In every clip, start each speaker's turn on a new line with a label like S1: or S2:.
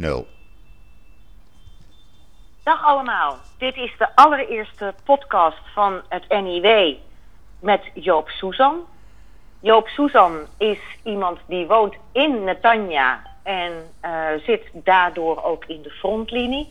S1: 0.
S2: Dag allemaal. Dit is de allereerste podcast van het NIW met Joop Susan. Joop Susan is iemand die woont in Netanya en uh, zit daardoor ook in de frontlinie.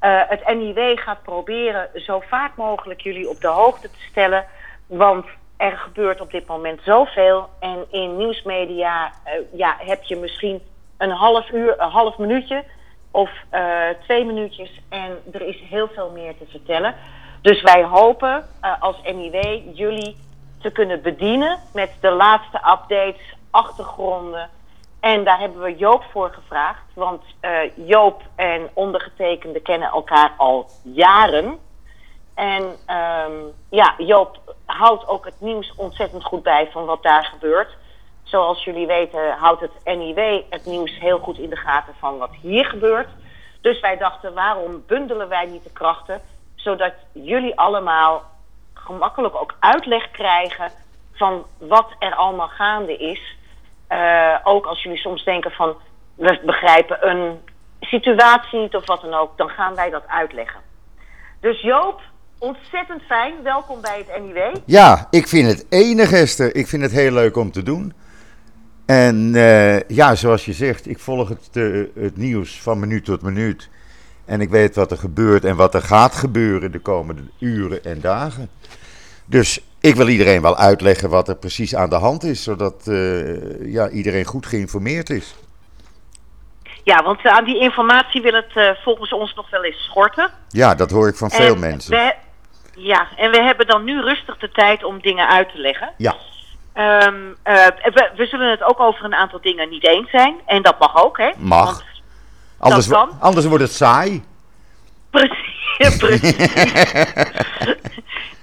S2: Uh, het NIW gaat proberen zo vaak mogelijk jullie op de hoogte te stellen, want er gebeurt op dit moment zoveel. En in nieuwsmedia uh, ja, heb je misschien een half uur, een half minuutje of uh, twee minuutjes. En er is heel veel meer te vertellen. Dus wij hopen uh, als NIW jullie te kunnen bedienen met de laatste updates, achtergronden. En daar hebben we Joop voor gevraagd. Want uh, Joop en ondergetekende kennen elkaar al jaren. En um, ja, Joop houdt ook het nieuws ontzettend goed bij van wat daar gebeurt. Zoals jullie weten houdt het NIW het nieuws heel goed in de gaten van wat hier gebeurt. Dus wij dachten, waarom bundelen wij niet de krachten, zodat jullie allemaal gemakkelijk ook uitleg krijgen van wat er allemaal gaande is. Uh, ook als jullie soms denken van, we begrijpen een situatie niet of wat dan ook, dan gaan wij dat uitleggen. Dus Joop, ontzettend fijn. Welkom bij het NIW.
S1: Ja, ik vind het enig, Esther. Ik vind het heel leuk om te doen. En uh, ja, zoals je zegt, ik volg het, uh, het, nieuws van minuut tot minuut. En ik weet wat er gebeurt en wat er gaat gebeuren de komende uren en dagen. Dus ik wil iedereen wel uitleggen wat er precies aan de hand is, zodat uh, ja, iedereen goed geïnformeerd is.
S2: Ja, want aan die informatie wil het volgens ons nog wel eens schorten.
S1: Ja, dat hoor ik van veel
S2: en
S1: mensen.
S2: We, ja, en we hebben dan nu rustig de tijd om dingen uit te leggen.
S1: Ja.
S2: Um, uh, we, we, zullen het ook over een aantal dingen niet eens zijn. En dat mag ook, hè?
S1: Mag.
S2: Want
S1: anders, anders wordt het saai.
S2: Precies. precies.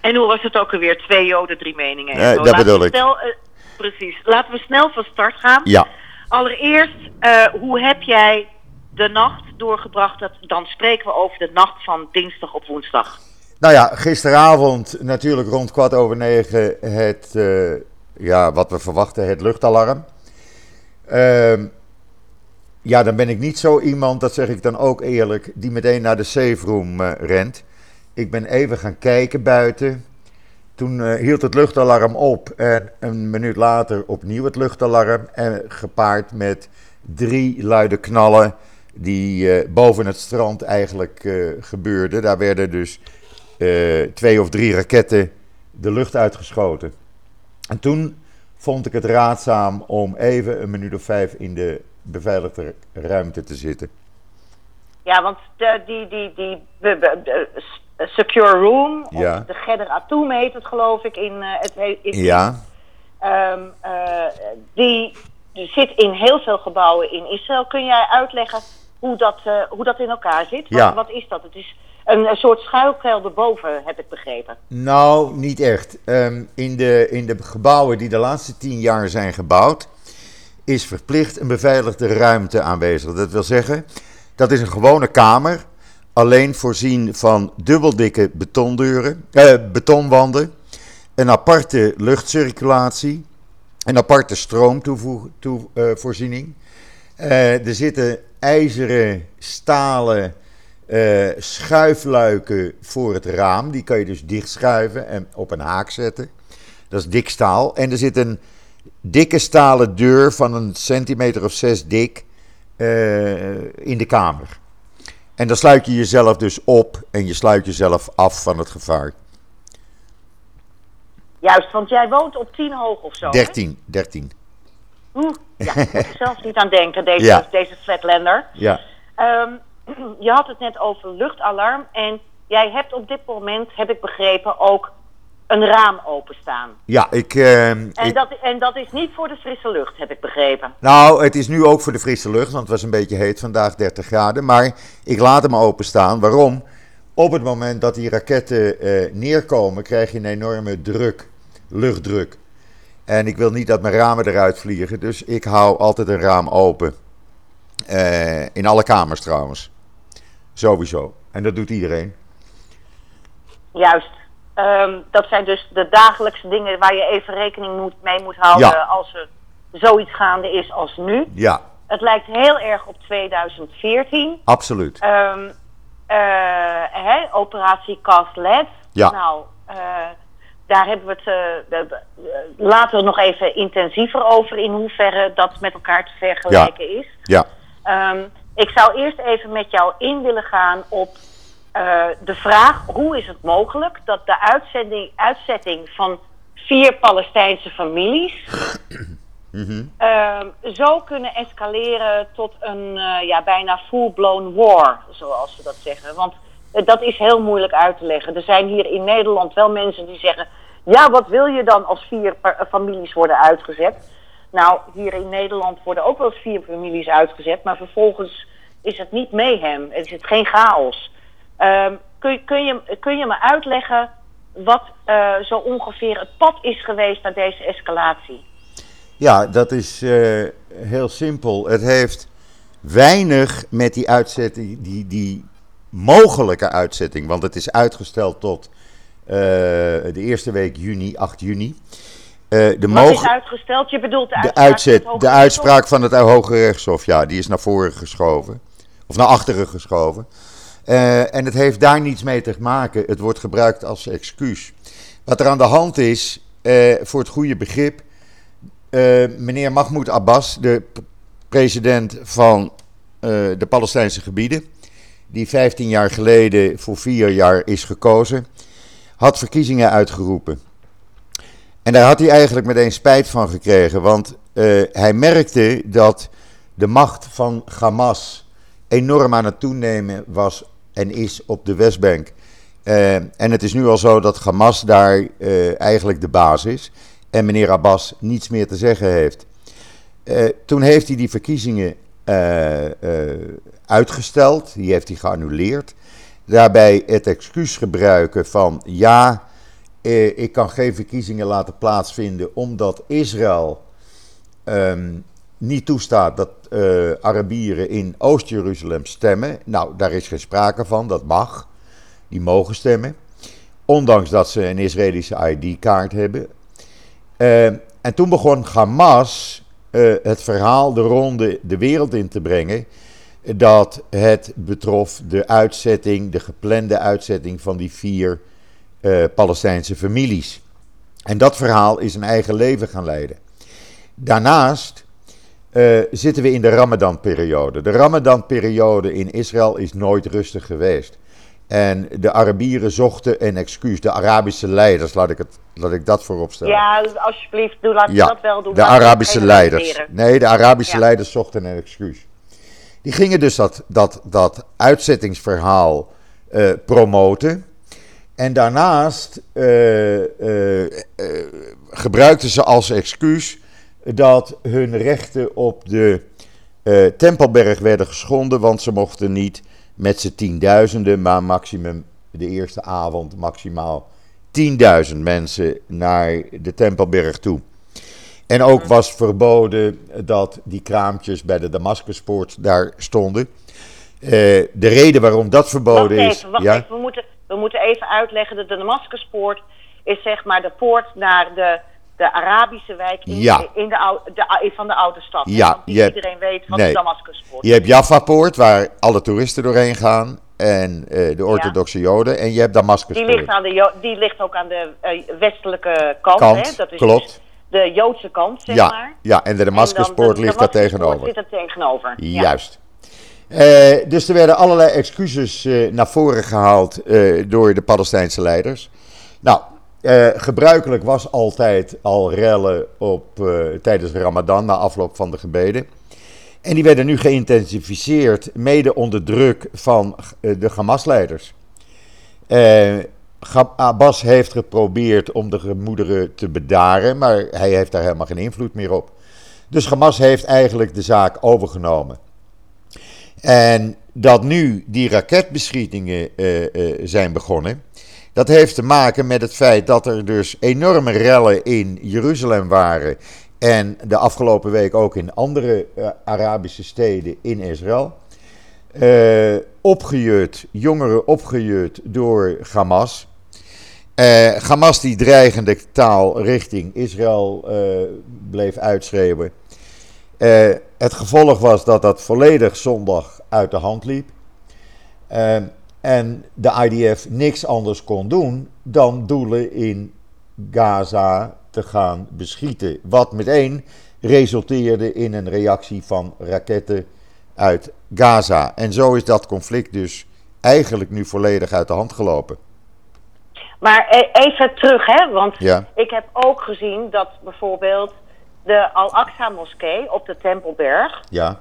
S2: en hoe was het ook alweer? Twee joden, drie meningen.
S1: Dat bedoel ik.
S2: Snel, uh, precies. Laten we snel van start gaan.
S1: Ja.
S2: Allereerst, hoe heb jij de nacht doorgebracht? Dat, dan spreken we over de nacht van dinsdag op woensdag.
S1: Nou ja, gisteravond natuurlijk rond kwart over negen het ja, wat we verwachten, het luchtalarm. Uh, ja, dan ben ik niet zo iemand, dat zeg ik dan ook eerlijk, die meteen naar de safe room uh, rent. Ik ben even gaan kijken buiten. Toen uh, hield het luchtalarm op en een minuut later opnieuw het luchtalarm. En gepaard met drie luide knallen die boven het strand eigenlijk gebeurden. Daar werden dus twee of drie raketten de lucht uitgeschoten. En toen vond ik het raadzaam om even een minuut of vijf in de beveiligde ruimte te zitten.
S2: Ja, want de, die, die, die de, de, de secure room,
S1: ja.
S2: of de Gedder Atom heet het geloof ik in uh, het... In,
S1: ja.
S2: Um, uh, die zit in heel veel gebouwen in Israël. Kun jij uitleggen hoe dat, uh, hoe dat in elkaar zit? Wat,
S1: Ja.
S2: wat is dat? Het is een, soort schuilkelder boven, heb ik begrepen.
S1: Nou, niet echt. Um, in, de, in de gebouwen die de laatste tien jaar zijn gebouwd, is verplicht een beveiligde ruimte aanwezig. Dat wil zeggen, dat is een gewone kamer, alleen voorzien van dubbeldikke betondeuren, eh, betonwanden, een aparte luchtcirculatie, een aparte stroomvoorziening. Uh, er zitten ijzeren, stalen uh, schuifluiken voor het raam. Die kan je dus dichtschuiven en op een haak zetten. Dat is dik staal. En er zit een dikke stalen deur van een centimeter of zes dik uh, in de kamer. En dan sluit je jezelf dus op en je sluit jezelf af van het gevaar.
S2: Juist, want jij woont op 10 hoog of zo.
S1: 13, 13.
S2: Oeh, ja, ik moet er zelfs niet aan denken, deze,
S1: Ja.
S2: deze flatlander.
S1: Ja.
S2: Um, je had het net over luchtalarm en jij hebt op dit moment, heb ik begrepen, ook een raam openstaan.
S1: Ja, ik, uh,
S2: En,
S1: ik,
S2: dat, en dat is niet voor de frisse lucht, heb ik begrepen.
S1: Nou, het is nu ook voor de frisse lucht, want het was een beetje heet vandaag, 30 graden. Maar ik laat hem openstaan. Waarom? Op het moment dat die raketten eh, neerkomen, krijg je een enorme druk, luchtdruk. En ik wil niet dat mijn ramen eruit vliegen, dus ik hou altijd een raam open. Eh, in alle kamers trouwens. Sowieso. En dat doet iedereen.
S2: Juist. Um, dat zijn dus de dagelijkse dingen waar je even rekening moet, mee moet houden
S1: Ja.
S2: als er zoiets gaande is als nu.
S1: Ja,
S2: Het lijkt heel erg op 2014.
S1: Absoluut.
S2: Um, hè, operatie Cast Led.
S1: Ja.
S2: Nou, uh, daar hebben we het uh, later nog even intensiever over in hoeverre dat met elkaar te vergelijken
S1: ja.
S2: is.
S1: Ja.
S2: Um, ik zou eerst even met jou in willen gaan op uh, de vraag: hoe is het mogelijk dat de uitzending, uitzetting van vier Palestijnse families
S1: mm-hmm.
S2: uh, zo kunnen escaleren tot een uh, ja, bijna full-blown war, zoals we dat zeggen? Want dat is heel moeilijk uit te leggen. Er zijn hier in Nederland wel mensen die zeggen: ja, wat wil je dan als vier families worden uitgezet? Nou, hier in Nederland worden ook wel eens vier families uitgezet, maar vervolgens is het niet mayhem, het is het geen chaos. Um, kun, kun, je, kun je me uitleggen wat uh, zo ongeveer het pad is geweest naar deze escalatie?
S1: Ja, dat is uh, heel simpel. Het heeft weinig met die uitzetting, die, die mogelijke uitzetting, want het is uitgesteld tot uh, de eerste week juni, 8 juni.
S2: Uh, de Wat is uitgesteld? Je bedoelt de uitspraak,
S1: de uitzet, de uitspraak van het Hoge Rechtshof, ja, die is naar voren geschoven. Of naar achteren geschoven. Uh, en het heeft daar niets mee te maken. Het wordt gebruikt als excuus. Wat er aan de hand is, uh, voor het goede begrip. meneer Mahmoud Abbas, de president van de Palestijnse gebieden. Die 15 jaar geleden voor vier jaar is gekozen. Had verkiezingen uitgeroepen. En daar had hij eigenlijk meteen spijt van gekregen, want uh, hij merkte dat de macht van Hamas enorm aan het toenemen was en is op de Westbank. Uh, en het is nu al zo dat Hamas daar uh, eigenlijk de baas is en meneer Abbas niets meer te zeggen heeft. toen heeft hij die verkiezingen uitgesteld, die heeft hij geannuleerd. Daarbij het excuus gebruiken van ja, eh, ik kan geen verkiezingen laten plaatsvinden omdat Israël um, niet toestaat dat uh, Arabieren in Oost-Jeruzalem stemmen. Nou, daar is geen sprake van, dat mag. Die mogen stemmen. Ondanks dat ze een Israëlische ID-kaart hebben. Uh, en toen begon Hamas uh, het verhaal de ronde de wereld in te brengen. Dat het betrof de uitzetting, de geplande uitzetting van die vier Palestijnse families. En dat verhaal is een eigen leven gaan leiden. Daarnaast uh, zitten we in de Ramadan-periode. De Ramadan-periode in Israël is nooit rustig geweest. En de Arabieren zochten een excuus. De Arabische leiders, laat ik, het, laat ik dat voorop stellen.
S2: Ja, alsjeblieft, doe, laat ja, dat wel doen.
S1: De Arabische leiders. Nee, de Arabische ja. leiders zochten een excuus. Die gingen dus dat, dat, dat uitzettingsverhaal uh, promoten. En daarnaast uh, uh, uh, gebruikten ze als excuus dat hun rechten op de Tempelberg werden geschonden, want ze mochten niet met z'n tienduizenden, maar maximum de eerste avond maximaal 10.000 mensen naar de Tempelberg toe. En ook was verboden dat die kraampjes bij de Damascuspoort daar stonden. de reden waarom dat verboden
S2: wacht
S1: is.
S2: Even, wacht
S1: ja?
S2: even, we moeten we moeten even uitleggen dat de Damascuspoort is zeg maar de poort naar de, de Arabische wijk in,
S1: ja.
S2: in de, oude, de, van de oude stad.
S1: Ja, hebt,
S2: iedereen weet van
S1: nee.
S2: de Damascuspoort.
S1: Je hebt Jaffa-poort, waar alle toeristen doorheen gaan. En uh, de orthodoxe ja. joden. En je hebt Damascuspoort.
S2: Die ligt, aan de, die ligt ook aan de uh, westelijke kant.
S1: kant
S2: hè? Dat is
S1: klopt.
S2: Dus de Joodse kant, zeg
S1: ja,
S2: maar.
S1: Ja, en de Damascuspoort ligt daar tegenover.
S2: zit er tegenover.
S1: Juist. Uh, dus er werden allerlei excuses uh, naar voren gehaald uh, door de Palestijnse leiders. Nou, gebruikelijk was altijd al rellen op, tijdens de Ramadan, na afloop van de gebeden. En die werden nu geïntensificeerd, mede onder druk van de Hamas-leiders. Abbas heeft geprobeerd om de gemoederen te bedaren, maar hij heeft daar helemaal geen invloed meer op. Dus Hamas heeft eigenlijk de zaak overgenomen. En dat nu die raketbeschietingen uh, uh, zijn begonnen, dat heeft te maken met het feit dat er dus enorme rellen in Jeruzalem waren. En de afgelopen week ook in andere uh, Arabische steden in Israël. opgejut, jongeren opgejut door Hamas. Hamas die dreigende taal richting Israël bleef uitschreeuwen. Uh, het gevolg was dat dat volledig zondag uit de hand liep. Uh, en de IDF niks anders kon doen dan doelen in Gaza te gaan beschieten. Wat meteen resulteerde in een reactie van raketten uit Gaza. En zo is dat conflict dus eigenlijk nu volledig uit de hand gelopen.
S2: Maar e- even terug, hè? Want ik heb ook gezien dat bijvoorbeeld de Al-Aqsa-moskee op de Tempelberg.
S1: Ja.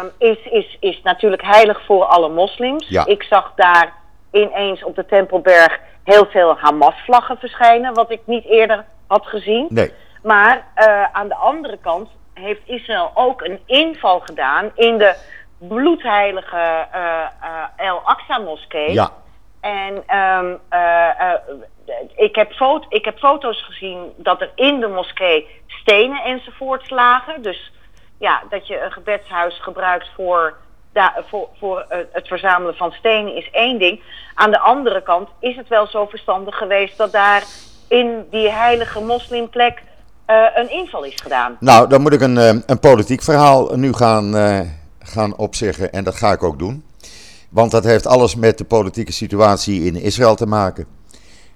S2: Um, is, is, is natuurlijk heilig voor alle moslims.
S1: Ja.
S2: Ik zag daar ineens op de Tempelberg heel veel Hamas-vlaggen verschijnen, wat ik niet eerder had gezien.
S1: Nee.
S2: Maar uh, aan de andere kant heeft Israël ook een inval gedaan in de bloedheilige uh, uh, El Aqsa-moskee.
S1: Ja.
S2: En um, ik, heb ik heb foto's gezien dat er in de moskee stenen enzovoorts lagen. Dus ja, dat je een gebedshuis gebruikt voor, voor, voor het verzamelen van stenen is één ding. Aan de andere kant is het wel zo verstandig geweest dat daar in die heilige moslimplek uh, een inval is gedaan.
S1: Nou, dan moet ik een, een politiek verhaal nu gaan, uh, gaan opzeggen en dat ga ik ook doen. Want dat heeft alles met de politieke situatie in Israël te maken.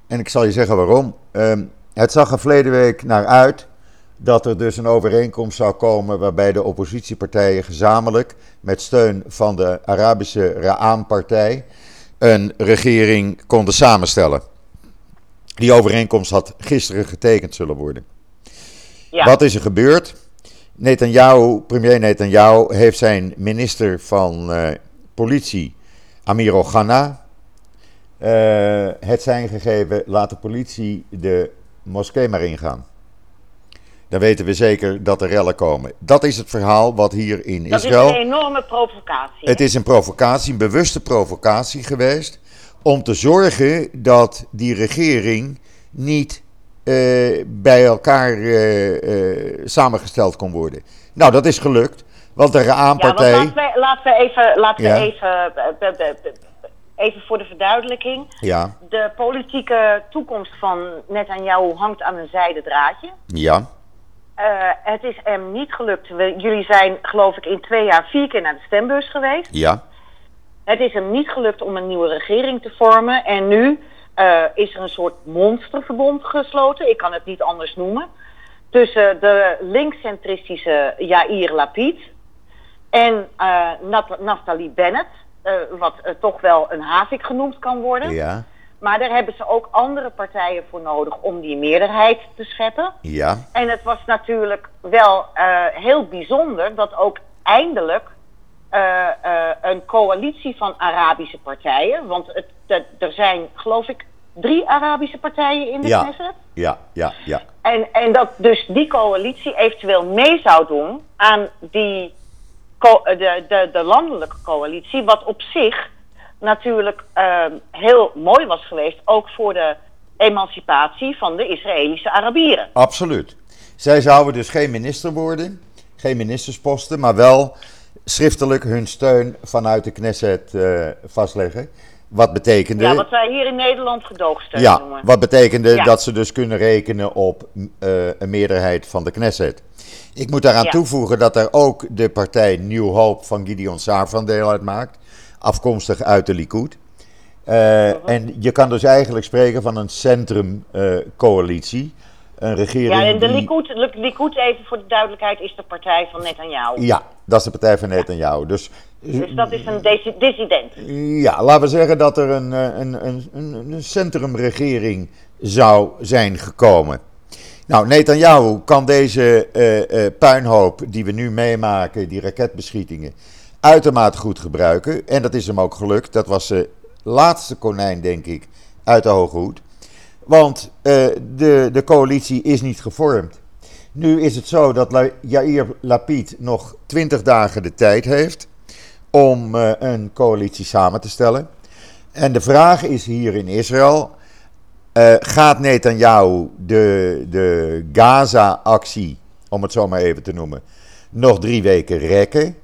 S1: En ik zal je zeggen waarom. Uh, het zag er verleden week naar uit dat er dus een overeenkomst zou komen waarbij de oppositiepartijen gezamenlijk met steun van de Arabische Ra'am-partij een regering konden samenstellen. Die overeenkomst had gisteren getekend zullen worden.
S2: Ja.
S1: Wat is er gebeurd? Netanyahu, premier Netanyahu heeft zijn minister van uh, politie, Amir Ghana, uh, het zijn gegeven, laat de politie de moskee maar ingaan. Dan weten we zeker dat er rellen komen. Dat is het verhaal wat hier in
S2: dat
S1: Israël.
S2: Dat is een enorme provocatie.
S1: Het is een provocatie, een bewuste provocatie geweest. Om te zorgen dat die regering niet uh, bij elkaar uh, uh, samengesteld kon worden. Nou, dat is gelukt. Want de Raan-partij.
S2: Ja, laten, we, laten we even. Laten we even even voor de verduidelijking.
S1: Ja.
S2: De politieke toekomst van Netanyahu hangt aan een zijden draadje.
S1: Ja.
S2: Uh, het is hem niet gelukt. We, jullie zijn, geloof ik, in twee jaar vier keer naar de stembus geweest.
S1: Ja.
S2: Het is hem niet gelukt om een nieuwe regering te vormen. En nu uh, is er een soort monsterverbond gesloten. Ik kan het niet anders noemen. Tussen de linkscentristische Yair Lapid en uh, Naftali Bennett. Wat toch wel een havik genoemd kan worden.
S1: Ja.
S2: Maar daar hebben ze ook andere partijen voor nodig om die meerderheid te scheppen.
S1: Ja.
S2: En het was natuurlijk wel uh, heel bijzonder dat ook eindelijk een coalitie van Arabische partijen, want het, het, er zijn geloof ik drie Arabische partijen in de
S1: ja.
S2: Knesset.
S1: Ja, ja, ja.
S2: En, en dat dus die coalitie eventueel mee zou doen aan die de, de, de landelijke coalitie, wat op zich natuurlijk uh, heel mooi was geweest, ook voor de emancipatie van de Israëlische Arabieren.
S1: Absoluut. Zij zouden dus geen minister worden, geen ministersposten, maar wel schriftelijk hun steun vanuit de Knesset uh, vastleggen. Wat betekende.
S2: Ja, wat wij hier in Nederland gedoogsteun
S1: ja,
S2: noemen.
S1: Wat betekende ja. dat ze dus kunnen rekenen op uh, een meerderheid van de Knesset. Ik moet daaraan
S2: Ja.
S1: toevoegen dat er ook de partij New Hope van Gideon Saar van deel uitmaakt. Afkomstig uit de Likud. Uh, En je kan dus eigenlijk spreken van een centrumcoalitie. een regering
S2: Ja, en de Likud, Likud, even voor de duidelijkheid, is de partij van Netanyahu.
S1: Ja, dat is de partij van Netanyahu. Dus
S2: Dus dat is een dissident.
S1: Ja, laten we zeggen dat er een, eh, een, een, een, een centrumregering zou zijn gekomen. Nou, Netanyahu kan deze eh, eh, puinhoop die we nu meemaken, die raketbeschietingen, uitermate goed gebruiken. En dat is hem ook gelukt. Dat was de laatste konijn, denk ik, uit de hoge hoed. Want eh, de, de coalitie is niet gevormd. Nu is het zo dat Yair Lapid nog 20 dagen de tijd heeft om eh, een coalitie samen te stellen. En de vraag is hier in Israël: eh, gaat Netanyahu de, de Gaza-actie, om het zo maar even te noemen, nog drie weken rekken?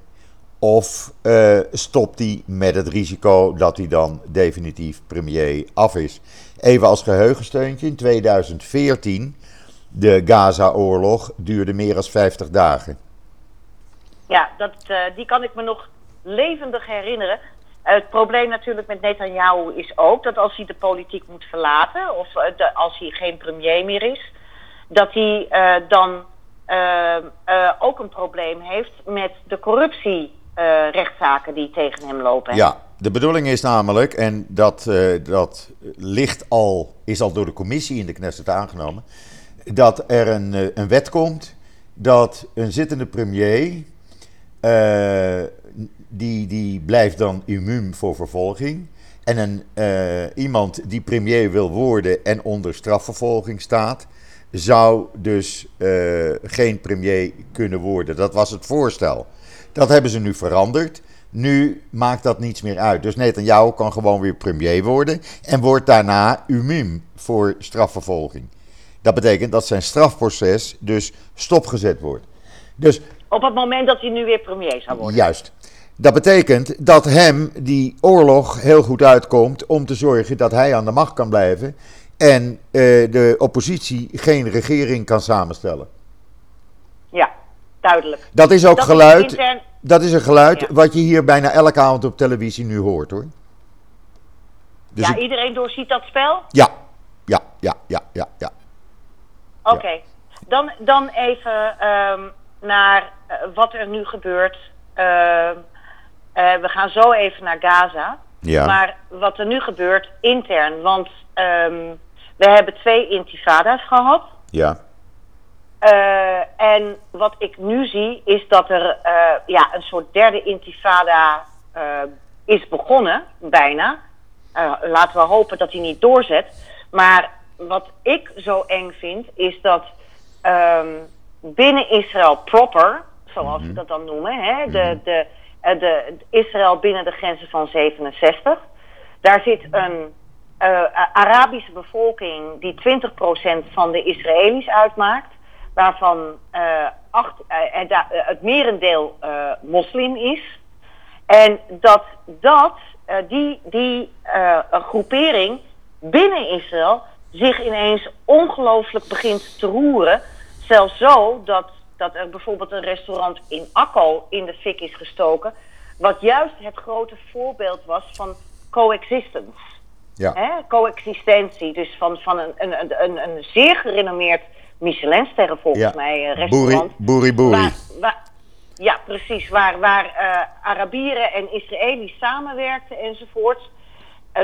S1: Of eh, stopt hij met het risico dat hij dan definitief premier af is? Even als geheugensteuntje: in 2014, de Gaza-oorlog duurde meer dan 50 dagen.
S2: Ja, dat, uh, die kan ik me nog levendig herinneren. het probleem natuurlijk met Netanyahu is ook dat als hij de politiek moet verlaten, of als hij geen premier meer is, dat hij dan ook een probleem heeft met de corruptierechtszaken die tegen hem lopen.
S1: Ja, de bedoeling is namelijk, en dat, dat ligt al, is al door de commissie in de Knesset aangenomen, dat er een, een wet komt dat een zittende premier die, die blijft dan immuun voor vervolging. En een, iemand die premier wil worden en onder strafvervolging staat, zou dus geen premier kunnen worden. Dat was het voorstel. Dat hebben ze nu veranderd. Nu maakt dat niets meer uit. Dus Netanyahu kan gewoon weer premier worden en wordt daarna immuun voor strafvervolging. Dat betekent dat zijn strafproces dus stopgezet wordt. Dus
S2: op het moment dat hij nu weer premier zou worden.
S1: Juist. Dat betekent dat hem die oorlog heel goed uitkomt om te zorgen dat hij aan de macht kan blijven en uh, de oppositie geen regering kan samenstellen.
S2: Duidelijk.
S1: Dat is ook dat geluid. Is Dat is een geluid ja. wat je hier bijna elke avond op televisie nu hoort hoor.
S2: Dus ja, ik... iedereen doorziet dat spel?
S1: Ja, ja, ja, ja, ja. ja.
S2: Oké, okay. dan, dan even um, naar uh, wat er nu gebeurt. Uh, we gaan zo even naar Gaza. Ja. Maar wat er nu gebeurt intern. Want um, we hebben twee intifada's gehad.
S1: Ja.
S2: En wat ik nu zie is dat er ja, een soort derde intifada is begonnen, bijna. laten we hopen dat hij niet doorzet. Maar wat ik zo eng vind, is dat um, binnen Israël proper, zoals we mhm. dat dan noemen, hè, de, mhm. de, de, Israël binnen de grenzen van 67, daar zit een Arabische bevolking die 20% van de Israëli's uitmaakt, waarvan uh, acht, uh, het merendeel moslim is. En dat, dat die, die groepering binnen Israël zich ineens ongelooflijk begint te roeren. Zelfs zo dat, dat er bijvoorbeeld een restaurant in Akko in de fik is gestoken. Wat juist het grote voorbeeld was van coexistence. Ja. Hè? Coexistentie. Dus van, van een, een, een, een zeer gerenommeerd Michelinsterren volgens mij uh, restaurant.
S1: Boeri, boeri.
S2: ja, precies. Waar, waar uh, Arabieren en Israëli's samenwerkten enzovoort. Uh,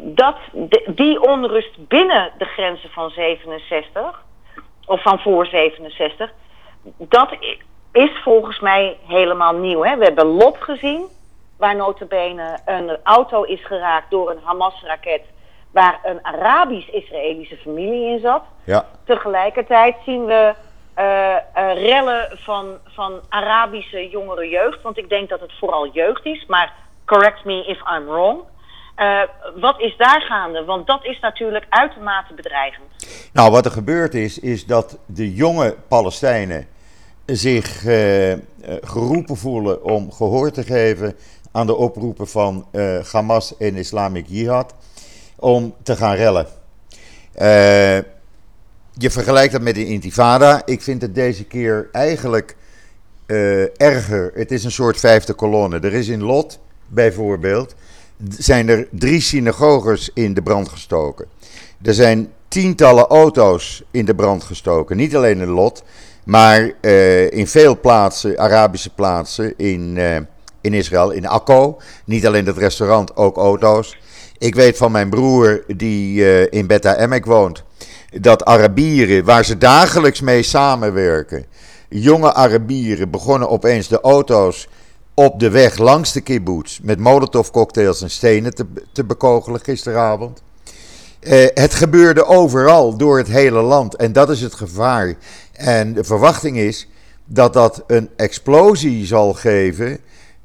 S2: dat, die onrust binnen de grenzen van 67 of van voor 67, dat is volgens mij helemaal nieuw. Hè? We hebben Lot gezien, waar notabene een auto is geraakt door een Hamas-raket, waar een Arabisch-Israëlische familie in zat.
S1: Ja.
S2: Tegelijkertijd zien we uh, uh, rellen van, van Arabische jongere jeugd, want ik denk dat het vooral jeugd is, maar correct me if I'm wrong. Uh, wat is daar gaande? Want dat is natuurlijk uitermate bedreigend.
S1: Nou, wat er gebeurd is, is dat de jonge Palestijnen zich geroepen voelen om gehoor te geven aan de oproepen van Hamas en Islamic Jihad om te gaan rellen. je vergelijkt dat met de intifada. Ik vind het deze keer eigenlijk erger. Het is een soort vijfde kolonne. Er is in Lot bijvoorbeeld zijn er drie synagoges in de brand gestoken. Er zijn tientallen auto's in de brand gestoken. Niet alleen in Lot, maar uh, in veel plaatsen, Arabische plaatsen in, in Israël, in Akko. Niet alleen het restaurant, ook auto's. Ik weet van mijn broer die uh, in Beta Emek woont, dat Arabieren, waar ze dagelijks mee samenwerken, jonge Arabieren begonnen opeens de auto's op de weg langs de kibbutz met molotovcocktails en stenen te, te bekogelen gisteravond. Uh, het gebeurde overal door het hele land en dat is het gevaar. En de verwachting is dat dat een explosie zal geven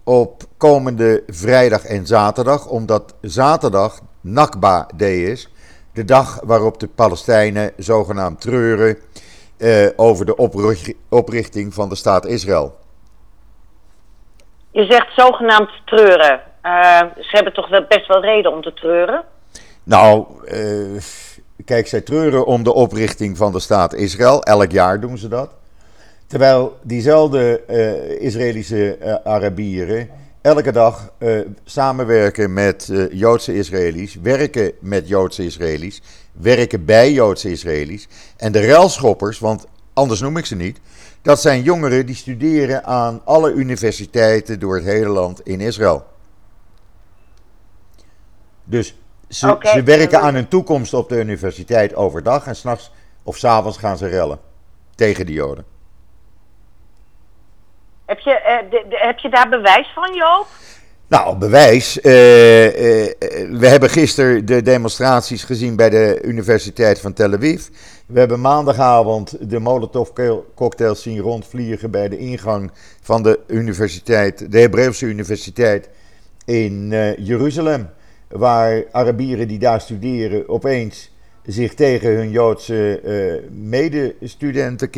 S1: op komende vrijdag en zaterdag, omdat zaterdag Nakba Day is. De dag waarop de Palestijnen zogenaamd treuren uh, over de oprichting van de staat Israël.
S2: Je zegt zogenaamd treuren. Uh, ze hebben toch wel best wel reden om te treuren?
S1: Nou, uh, kijk, zij treuren om de oprichting van de staat Israël. Elk jaar doen ze dat. Terwijl diezelfde uh, Israëlische uh, Arabieren elke dag uh, samenwerken met Joodse Israëli's, werken met Joodse Israëli's, werken bij Joodse Israëli's. En de ruilschoppers, want anders noem ik ze niet, dat zijn jongeren die studeren aan alle universiteiten door het hele land in Israël. Dus ze, ze werken aan hun toekomst op de universiteit overdag en s'nachts of s'avonds gaan ze rellen tegen de Joden.
S2: Heb je, de, heb je daar bewijs van, Joop?
S1: Nou, bewijs. Uh, uh, we hebben gisteren de demonstraties gezien bij de Universiteit van Tel Aviv. We hebben maandagavond de Molotov-cocktails zien rondvliegen bij de ingang van de universiteit, de Hebreeuwse Universiteit in Jeruzalem. Waar Arabieren die daar studeren opeens zich tegen hun Joodse medestudenten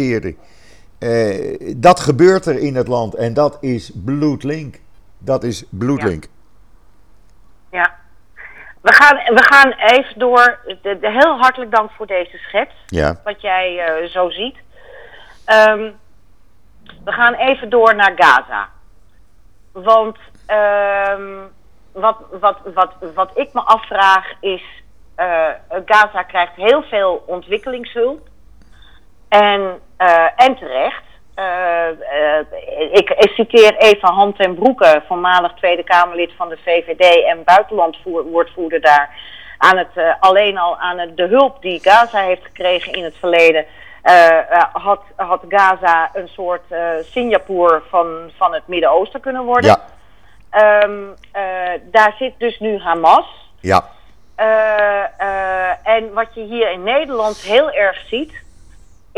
S1: keerden. dat gebeurt er in het land en dat is bloedlink. Dat is bloedlink.
S2: Ja. ja. We, gaan, we gaan even door. De, de, heel hartelijk dank voor deze schets.
S1: Ja.
S2: Wat jij uh, zo ziet. Um, we gaan even door naar Gaza. Want um, wat, wat, wat, wat ik me afvraag is. Uh, Gaza krijgt heel veel ontwikkelingshulp. En, en terecht. Uh, uh, ik, ik, citeer even Han ten Broeke, voormalig Tweede Kamerlid van de VVD en buitenlandwoordvoerder daar. Aan het, uh, alleen al aan het, de hulp die Gaza heeft gekregen in het verleden, had, had Gaza een soort Singapore van, van het Midden-Oosten kunnen worden.
S1: Ja.
S2: Um, daar zit dus nu Hamas.
S1: Ja.
S2: en wat je hier in Nederland heel erg ziet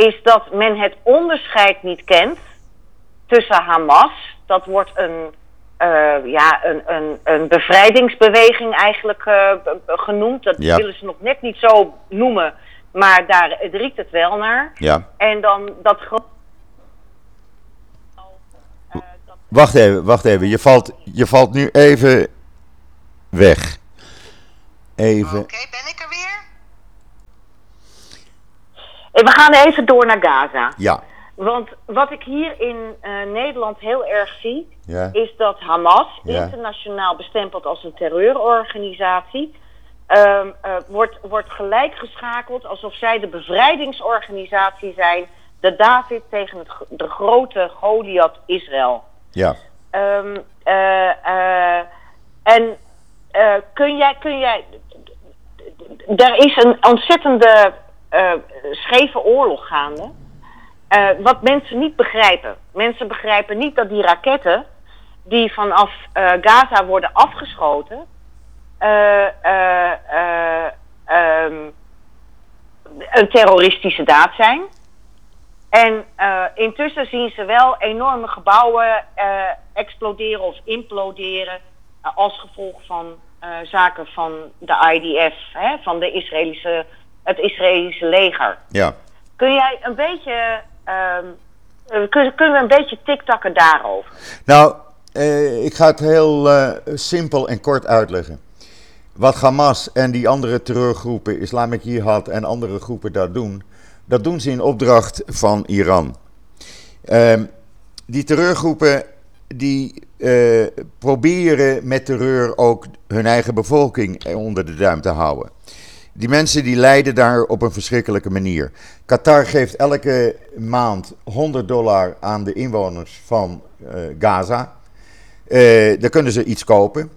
S2: is dat men het onderscheid niet kent tussen Hamas, dat wordt een, uh, ja, een, een, een bevrijdingsbeweging eigenlijk uh, genoemd. Dat
S1: ja.
S2: willen ze nog net niet zo noemen, maar daar het riekt het wel naar.
S1: Ja.
S2: En dan dat
S1: Wacht even, wacht even. Je valt, je valt nu even weg. Even.
S3: Oké, okay, ben ik er weer?
S2: We gaan even door naar Gaza.
S1: Ja.
S2: Want wat ik hier in uh, Nederland heel erg zie,
S1: ja.
S2: is dat Hamas,
S1: Ja.
S2: internationaal bestempeld als een terreurorganisatie, uh, uh, wordt, wordt gelijk geschakeld alsof zij de bevrijdingsorganisatie zijn, de David tegen het, de grote Goliath Israël.
S1: Ja.
S2: Um, en kun jij, kun jij, er is een ontzettende uh, scheve oorlog gaande. Uh, wat mensen niet begrijpen. Mensen begrijpen niet dat die raketten die vanaf uh, Gaza worden afgeschoten. Um, een terroristische daad zijn. En intussen zien ze wel enorme gebouwen exploderen of imploderen. als gevolg van zaken van de IDF, hè, van de Israëlische het Israëlische leger.
S1: Ja.
S2: Kun jij een beetje, um, kun, kunnen we een beetje tiktakken daarover?
S1: Nou, eh, ik ga het heel uh, simpel en kort uitleggen. Wat Hamas en die andere terreurgroepen, Islamic Jihad en andere groepen daar doen, dat doen ze in opdracht van Iran. Um, die terreurgroepen die uh, proberen met terreur ook hun eigen bevolking onder de duim te houden. Die mensen die lijden daar op een verschrikkelijke manier. Qatar geeft elke maand 100 dollar aan de inwoners van uh, Gaza. Uh, daar kunnen ze iets kopen.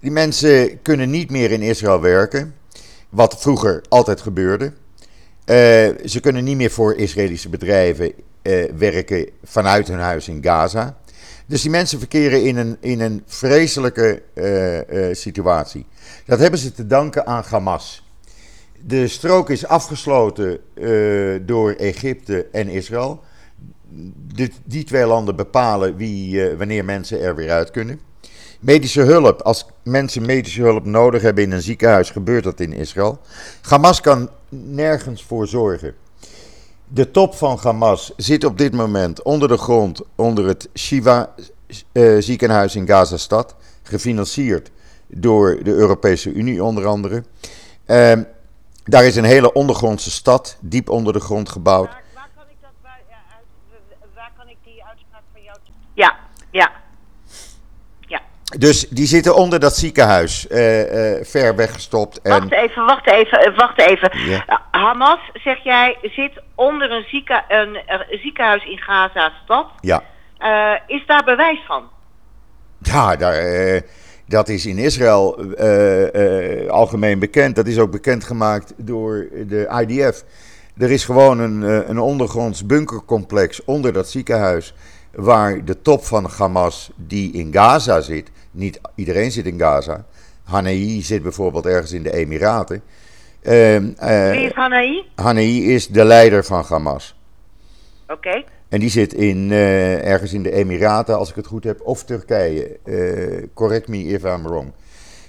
S1: Die mensen kunnen niet meer in Israël werken, wat vroeger altijd gebeurde. Uh, ze kunnen niet meer voor Israëlische bedrijven werken vanuit hun huis in Gaza. Dus die mensen verkeren in een, in een vreselijke situatie. Dat hebben ze te danken aan Hamas. De strook is afgesloten uh, door Egypte en Israël. Die twee landen bepalen wie, uh, wanneer mensen er weer uit kunnen. Medische hulp, als mensen medische hulp nodig hebben in een ziekenhuis, gebeurt dat in Israël. Hamas kan nergens voor zorgen. De top van Hamas zit op dit moment onder de grond, onder het Shiva uh, ziekenhuis in Gaza-stad, gefinancierd door de Europese Unie onder andere. Uh, daar is een hele ondergrondse stad, diep onder de grond gebouwd.
S2: Waar, waar kan ik dat, waar, ja, waar Ja. Ja.
S1: Dus die zitten onder dat ziekenhuis, eh, eh, ver weggestopt. En,
S2: Wacht even, wacht even, eh, wacht even.
S1: Ja.
S2: Eh, Hamas, zeg jij, zit onder een, zieke, een, eh, ziekenhuis in Gaza-stad.
S1: ja,
S2: Eh, is daar bewijs van?
S1: ja daar, eh, dat is in Israël eh, eh, algemeen bekend. Dat is ook bekendgemaakt door de IDF. Er is gewoon een, eh, een ondergronds bunkercomplex onder dat ziekenhuis. Waar de top van Hamas, die in Gaza zit. Niet iedereen zit in Gaza. Hanei zit bijvoorbeeld ergens in de Emiraten. Ehm, eh,
S2: Wie is Hanai?
S1: Hanei is de leider van Hamas.
S2: Oké.
S1: En die zit in, eh, ergens in de Emiraten, als ik het goed heb, of Turkije. Eh, correct me if I'm wrong.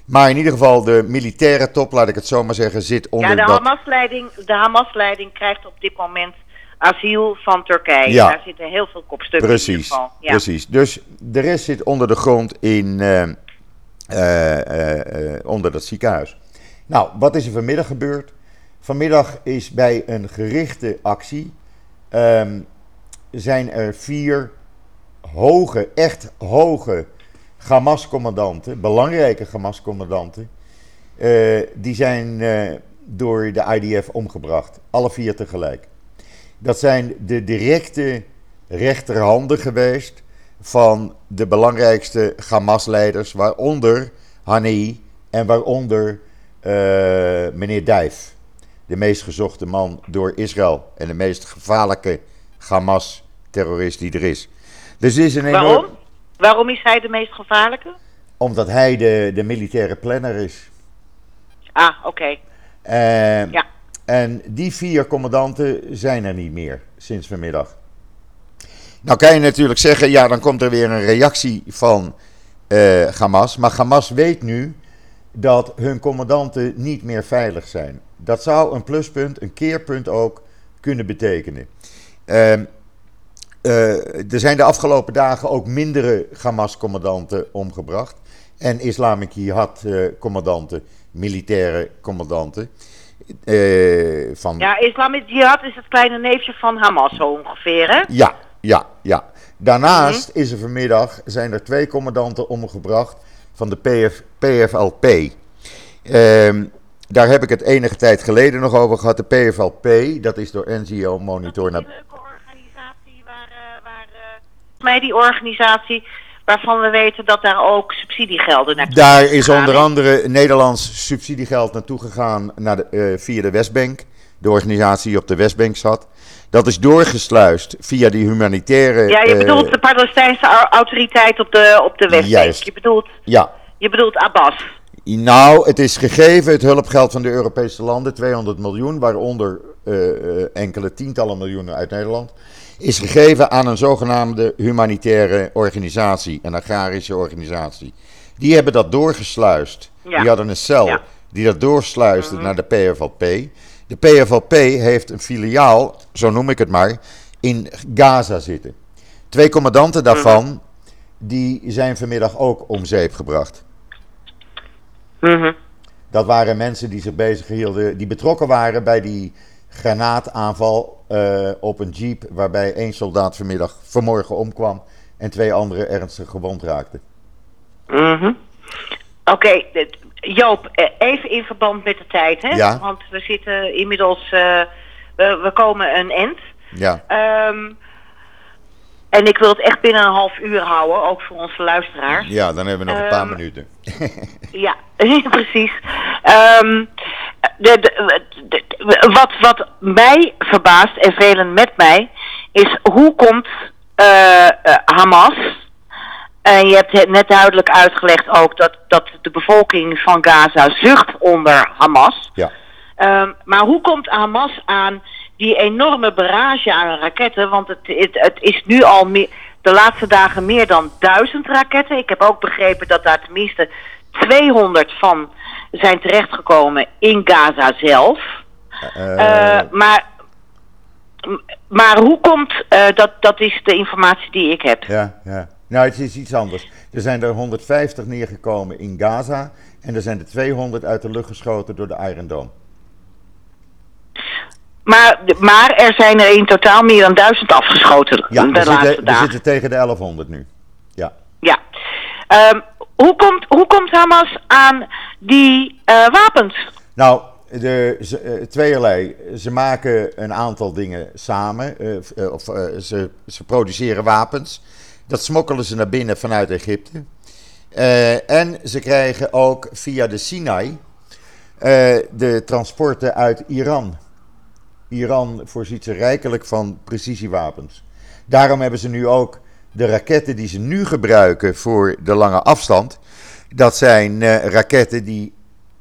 S1: Maar in ieder geval, de militaire top, laat ik het zo maar zeggen, zit onder
S2: Ja, de. Hamas-leiding de Hamas-leiding krijgt op dit moment asiel van Turkije.
S1: Ja.
S2: Daar zitten heel veel kopstukken in
S1: Precies,
S2: geval. Ja.
S1: precies. Dus de rest zit onder de grond in, eh, onder dat ziekenhuis. Nou, wat is er vanmiddag gebeurd? Vanmiddag is bij een gerichte actie ehm, zijn er vier hoge, echt hoge Hamas-commandanten, belangrijke Hamas-commandanten, eh, die zijn eh, door de IDF omgebracht. Alle vier tegelijk. Dat zijn de directe rechterhanden geweest van de belangrijkste Hamas-leiders, waaronder Hanei en waaronder eh, meneer Dijf. De meest gezochte man door Israël en de meest gevaarlijke Hamas-terrorist die er is. Dus is een enorm...
S2: Waarom? Waarom is hij de meest gevaarlijke?
S1: Omdat hij de, de militaire planner is.
S2: Ah, oké.
S1: Eh,
S2: Ja.
S1: En die vier commandanten zijn er niet meer sinds vanmiddag. Nou kan je natuurlijk zeggen, ja, dan komt er weer een reactie van eh, Hamas. Maar Hamas weet nu dat hun commandanten niet meer veilig zijn. Dat zou een pluspunt, een keerpunt ook kunnen betekenen. Ehm, eh, er zijn de afgelopen dagen ook mindere Hamas-commandanten omgebracht. En Islamic Jihad-commandanten, militaire commandanten. eh, van
S2: Ja, Islamic Jihad is het kleine neefje van Hamas zo ongeveer, hè?
S1: Ja, ja, ja. Daarnaast is er vanmiddag zijn er twee commandanten omgebracht van de PF, PFLP. Ehm, daar heb ik het enige tijd geleden nog over gehad. De PFLP, dat is door NGO Monitor naar.
S2: Een leuke organisatie waar, eh, waar eh, volgens mij die organisatie waarvan we weten dat daar ook subsidiegelden naartoe
S1: Daar is onder andere Nederlands subsidiegeld naartoe gegaan naar de, eh, via de Westbank. De organisatie die op de Westbank zat. Dat is doorgesluist via die humanitaire.
S2: Ja, je
S1: eh,
S2: bedoelt de Palestijnse au- autoriteit op de, op de Westbank.
S1: Juist.
S2: Je bedoelt,
S1: ja,
S2: je bedoelt Abbas.
S1: Nou, het is gegeven, het hulpgeld van de Europese landen, 200 miljoen, waaronder enkele tientallen miljoenen uit Nederland, is gegeven aan een zogenaamde humanitaire organisatie, een agrarische organisatie. Die hebben dat doorgesluist.
S2: Ja.
S1: Die hadden een cel
S2: Ja.
S1: die dat doorsluisde naar de PFLP. De PFLP heeft een filiaal, zo noem ik het maar, in Gaza zitten. Twee commandanten daarvan, die zijn vanmiddag ook om zeep gebracht.
S2: Mhm.
S1: Dat waren mensen die zich bezig hielden, die betrokken waren bij die granaataanval eh, op een jeep. Waarbij één soldaat vanmiddag, vanmorgen omkwam en twee anderen ernstig gewond raakten.
S2: Mhm. Oké, Joop, eh, even in verband met de tijd, hè?
S1: Ja.
S2: Want we zitten inmiddels, eh, we, we komen een end.
S1: Ja,
S2: Ehm, en ik wil het echt binnen een half uur houden, ook voor onze luisteraars.
S1: ja dan hebben we nog een paar
S2: Ehm,
S1: minuten.
S2: Ja, precies. Ehm, de, de, de- de- wat, wat mij verbaast, en velen met mij, is hoe komt eh, eh, Hamas... En je hebt het net duidelijk uitgelegd ook dat, dat de bevolking van Gaza zucht onder Hamas.
S1: Ja,
S2: Ehm, maar hoe komt Hamas aan die enorme barrage aan raketten? Want het, het, het is nu al meer, de laatste dagen meer dan duizend raketten. Ik heb ook begrepen dat daar tenminste 200 van zijn terechtgekomen in Gaza zelf.
S1: eh,
S2: Eh, maar, m- maar hoe komt eh, dat? Dat is de informatie die ik heb.
S1: ja, ja. Nou, het is iets anders. Er zijn er 150 neergekomen in Gaza en er zijn er 200 uit de lucht geschoten door de Iron Dome.
S2: Maar, maar er zijn er in totaal meer dan duizend afgeschoten
S1: Ja,
S2: de
S1: we
S2: laatste
S1: zitten, we
S2: dagen.
S1: zitten tegen de 1100 nu. Ja.
S2: Ehm, hoe, komt, hoe komt Hamas aan die uh, wapens?
S1: Nou, de, ze, uh. Ze maken een aantal dingen samen. Uh, of ze, ze produceren wapens. Dat smokkelen ze naar binnen vanuit Egypte. en ze krijgen ook via de Sinai de transporten uit Iran. Iran voorziet ze rijkelijk van precisiewapens. Daarom hebben ze nu ook de raketten die ze nu gebruiken voor de lange afstand. Dat zijn uh, raketten die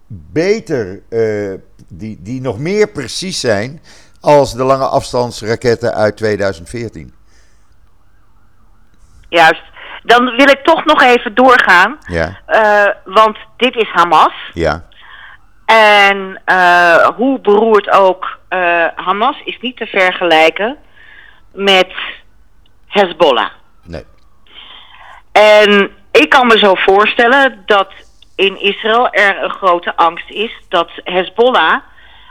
S1: beter, uh, die, die nog meer precies zijn als de lange afstandsraketten uit 2014.
S2: Juist. Dan wil ik toch nog even doorgaan.
S1: Ja.
S2: Uh, want dit is Hamas.
S1: Ja.
S2: En uh, hoe beroerd ook, uh, Hamas is niet te vergelijken met Hezbollah. En ik kan me zo voorstellen dat in Israël er een grote angst is dat Hezbollah,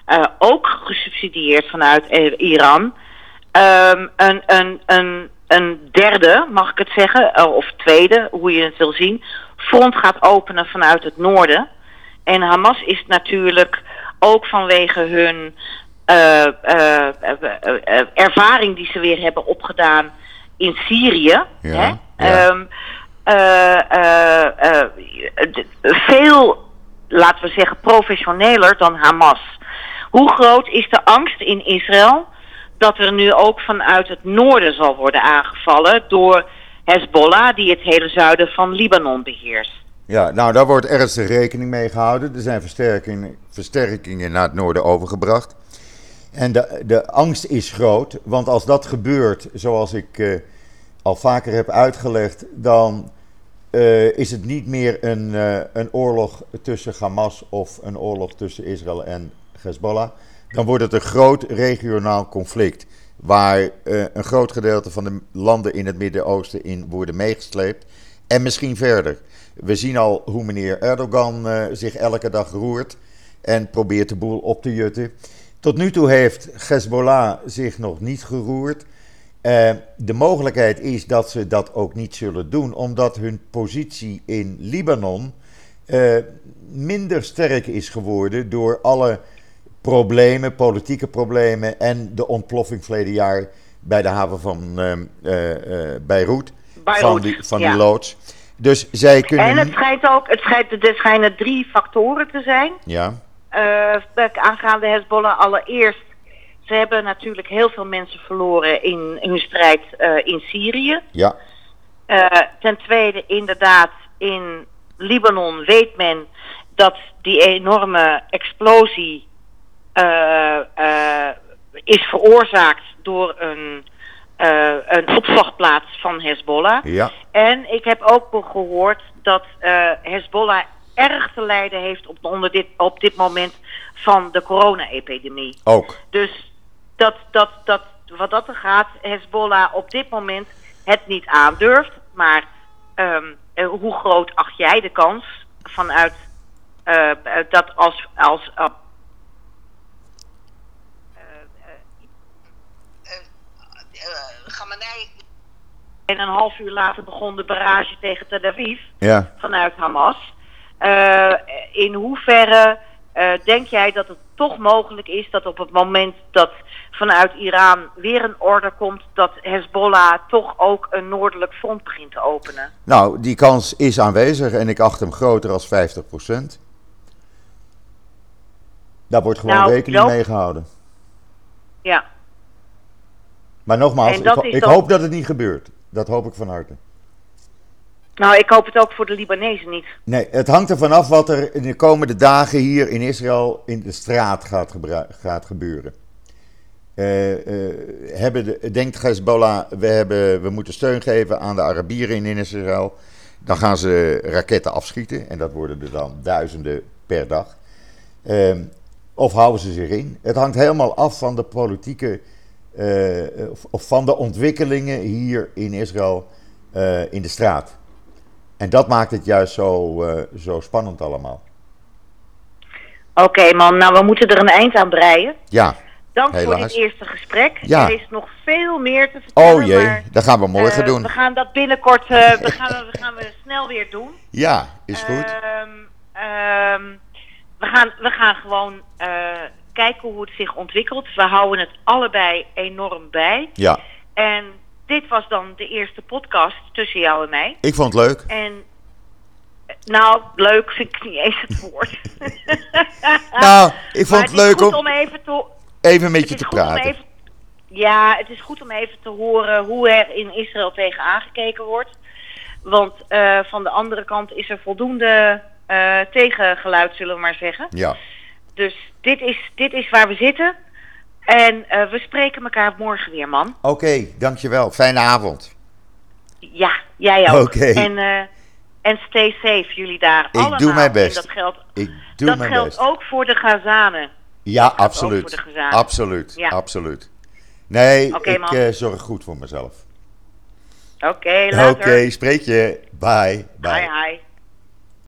S2: uh, ook gesubsidieerd vanuit Iran, um, een, een, een, een derde, mag ik het zeggen, of tweede, hoe je het wil zien, front gaat openen vanuit het noorden. En Hamas is natuurlijk ook vanwege hun uh, uh, uh, ervaring die ze weer hebben opgedaan in Syrië.
S1: Ja,
S2: hè? Ja. Um, veel, laten we zeggen, professioneler dan Hamas. Hoe groot is de angst in Israël dat er nu ook vanuit het noorden zal worden aangevallen door Hezbollah, die het hele zuiden van Libanon beheerst?
S1: Ja, nou daar wordt ernstig rekening mee gehouden. Er zijn versterkingen, versterkingen naar het noorden overgebracht. En de, de angst is groot, want als dat gebeurt, zoals ik al vaker heb uitgelegd, dan uh, is het niet meer een, uh, een oorlog tussen Hamas of een oorlog tussen Israël en Hezbollah. Dan wordt het een groot regionaal conflict, waar een groot gedeelte van de landen in het Midden-Oosten in worden meegesleept. En misschien verder. We zien al hoe meneer Erdogan zich elke dag roert en probeert de boel op te jutten. Tot nu toe heeft Hezbollah zich nog niet geroerd. Uh, de mogelijkheid is dat ze dat ook niet zullen doen, omdat hun positie in Libanon uh, minder sterk is geworden door alle problemen, politieke problemen en de ontploffing verleden jaar bij de haven van Beirut,
S2: Beirut,
S1: van die, van
S2: ja.
S1: die loods. Dus zij kunnen.
S2: En het schijnt ook, het schijnt, er schijnen drie factoren te zijn.
S1: Ja.
S2: Uh, aangaande Hezbollah allereerst. Ze hebben natuurlijk heel veel mensen verloren in hun strijd uh, in Syrië.
S1: Ja.
S2: Uh, ten tweede, inderdaad, in Libanon weet men dat die enorme explosie is veroorzaakt door een een opslagplaats van Hezbollah.
S1: Ja.
S2: En ik heb ook gehoord dat Hezbollah erg te lijden heeft op, onder dit, op dit moment van de corona-epidemie.
S1: Ook.
S2: Dus dat, dat, dat, wat dat er gaat, Hezbollah op dit moment het niet aandurft. Maar um, uh, hoe groot acht jij de kans vanuit uh, dat als, als uh, Gamenei. En een half uur later begon de barrage tegen Tel Aviv
S1: ja.
S2: vanuit Hamas. Uh, in hoeverre uh, denk jij dat het toch mogelijk is dat op het moment dat vanuit Iran weer een order komt, dat Hezbollah toch ook een noordelijk front begint te openen?
S1: Nou, die kans is aanwezig en ik acht hem groter als 50%. Daar wordt gewoon
S2: nou,
S1: rekening mee gehouden.
S2: Ja.
S1: Maar nogmaals, ik, ik hoop dat het niet gebeurt. Dat hoop ik van harte.
S2: Nou, ik hoop het ook voor de Libanezen niet.
S1: Nee, het hangt ervan af wat er in de komende dagen hier in Israël in de straat gaat, gaat gebeuren. Eh, eh, hebben de, denkt Hezbollah, we, hebben, we moeten steun geven aan de Arabieren in Israël. Dan gaan ze raketten afschieten en dat worden er dan duizenden per dag. Ehm, of houden ze zich in? Het hangt helemaal af van de politieke, eh, of, van de ontwikkelingen hier in Israël in de straat. En dat maakt het juist zo, eh, zo spannend allemaal.
S2: Oké man, nou we moeten er een eind aan breien.
S1: Ja,
S2: Dank voor dit eerste gesprek.
S1: Ja.
S2: Er is nog veel meer te vertellen.
S1: Oh jee,
S2: maar,
S1: dat gaan we morgen
S2: eh,
S1: doen.
S2: We gaan dat binnenkort eh, we gaan, we, gaan we snel weer doen.
S1: Ja, is goed.
S2: Ehm, ehm, we, gaan, we gaan gewoon kijken hoe het zich ontwikkelt. We houden het allebei enorm bij.
S1: Ja,
S2: En dit was dan de eerste podcast tussen jou en mij.
S1: ik vond het leuk.
S2: En eh, nou, leuk vind ik niet eens het woord.
S1: Nou, ik vond het leuk om
S2: om even te,
S1: even met je te praten.
S2: even, ja, het is goed om even te horen hoe er in Israël tegen aangekeken wordt. Want eh, van de andere kant is er voldoende eh, tegengeluid, zullen we maar zeggen.
S1: Ja,
S2: Dus dit is, dit is waar we zitten. En eh, we spreken elkaar morgen weer, man.
S1: oké, dankjewel. Fijne avond.
S2: Ja, jij ook.
S1: Oké.
S2: En, eh, en stay safe, jullie daar allemaal.
S1: doe mijn best.
S2: En dat geldt,
S1: Ik doe
S2: dat
S1: mijn
S2: geldt
S1: best.
S2: ook voor de Gazanen.
S1: Ja,
S2: voor
S1: absoluut.
S2: de.
S1: Absoluut,
S2: Ja.
S1: absoluut. Nee,
S2: Oké,
S1: ik eh, zorg goed voor mezelf.
S2: Oké,
S1: Oké,
S2: later.
S1: spreek je. Bye. Bye.
S2: Hi, hi.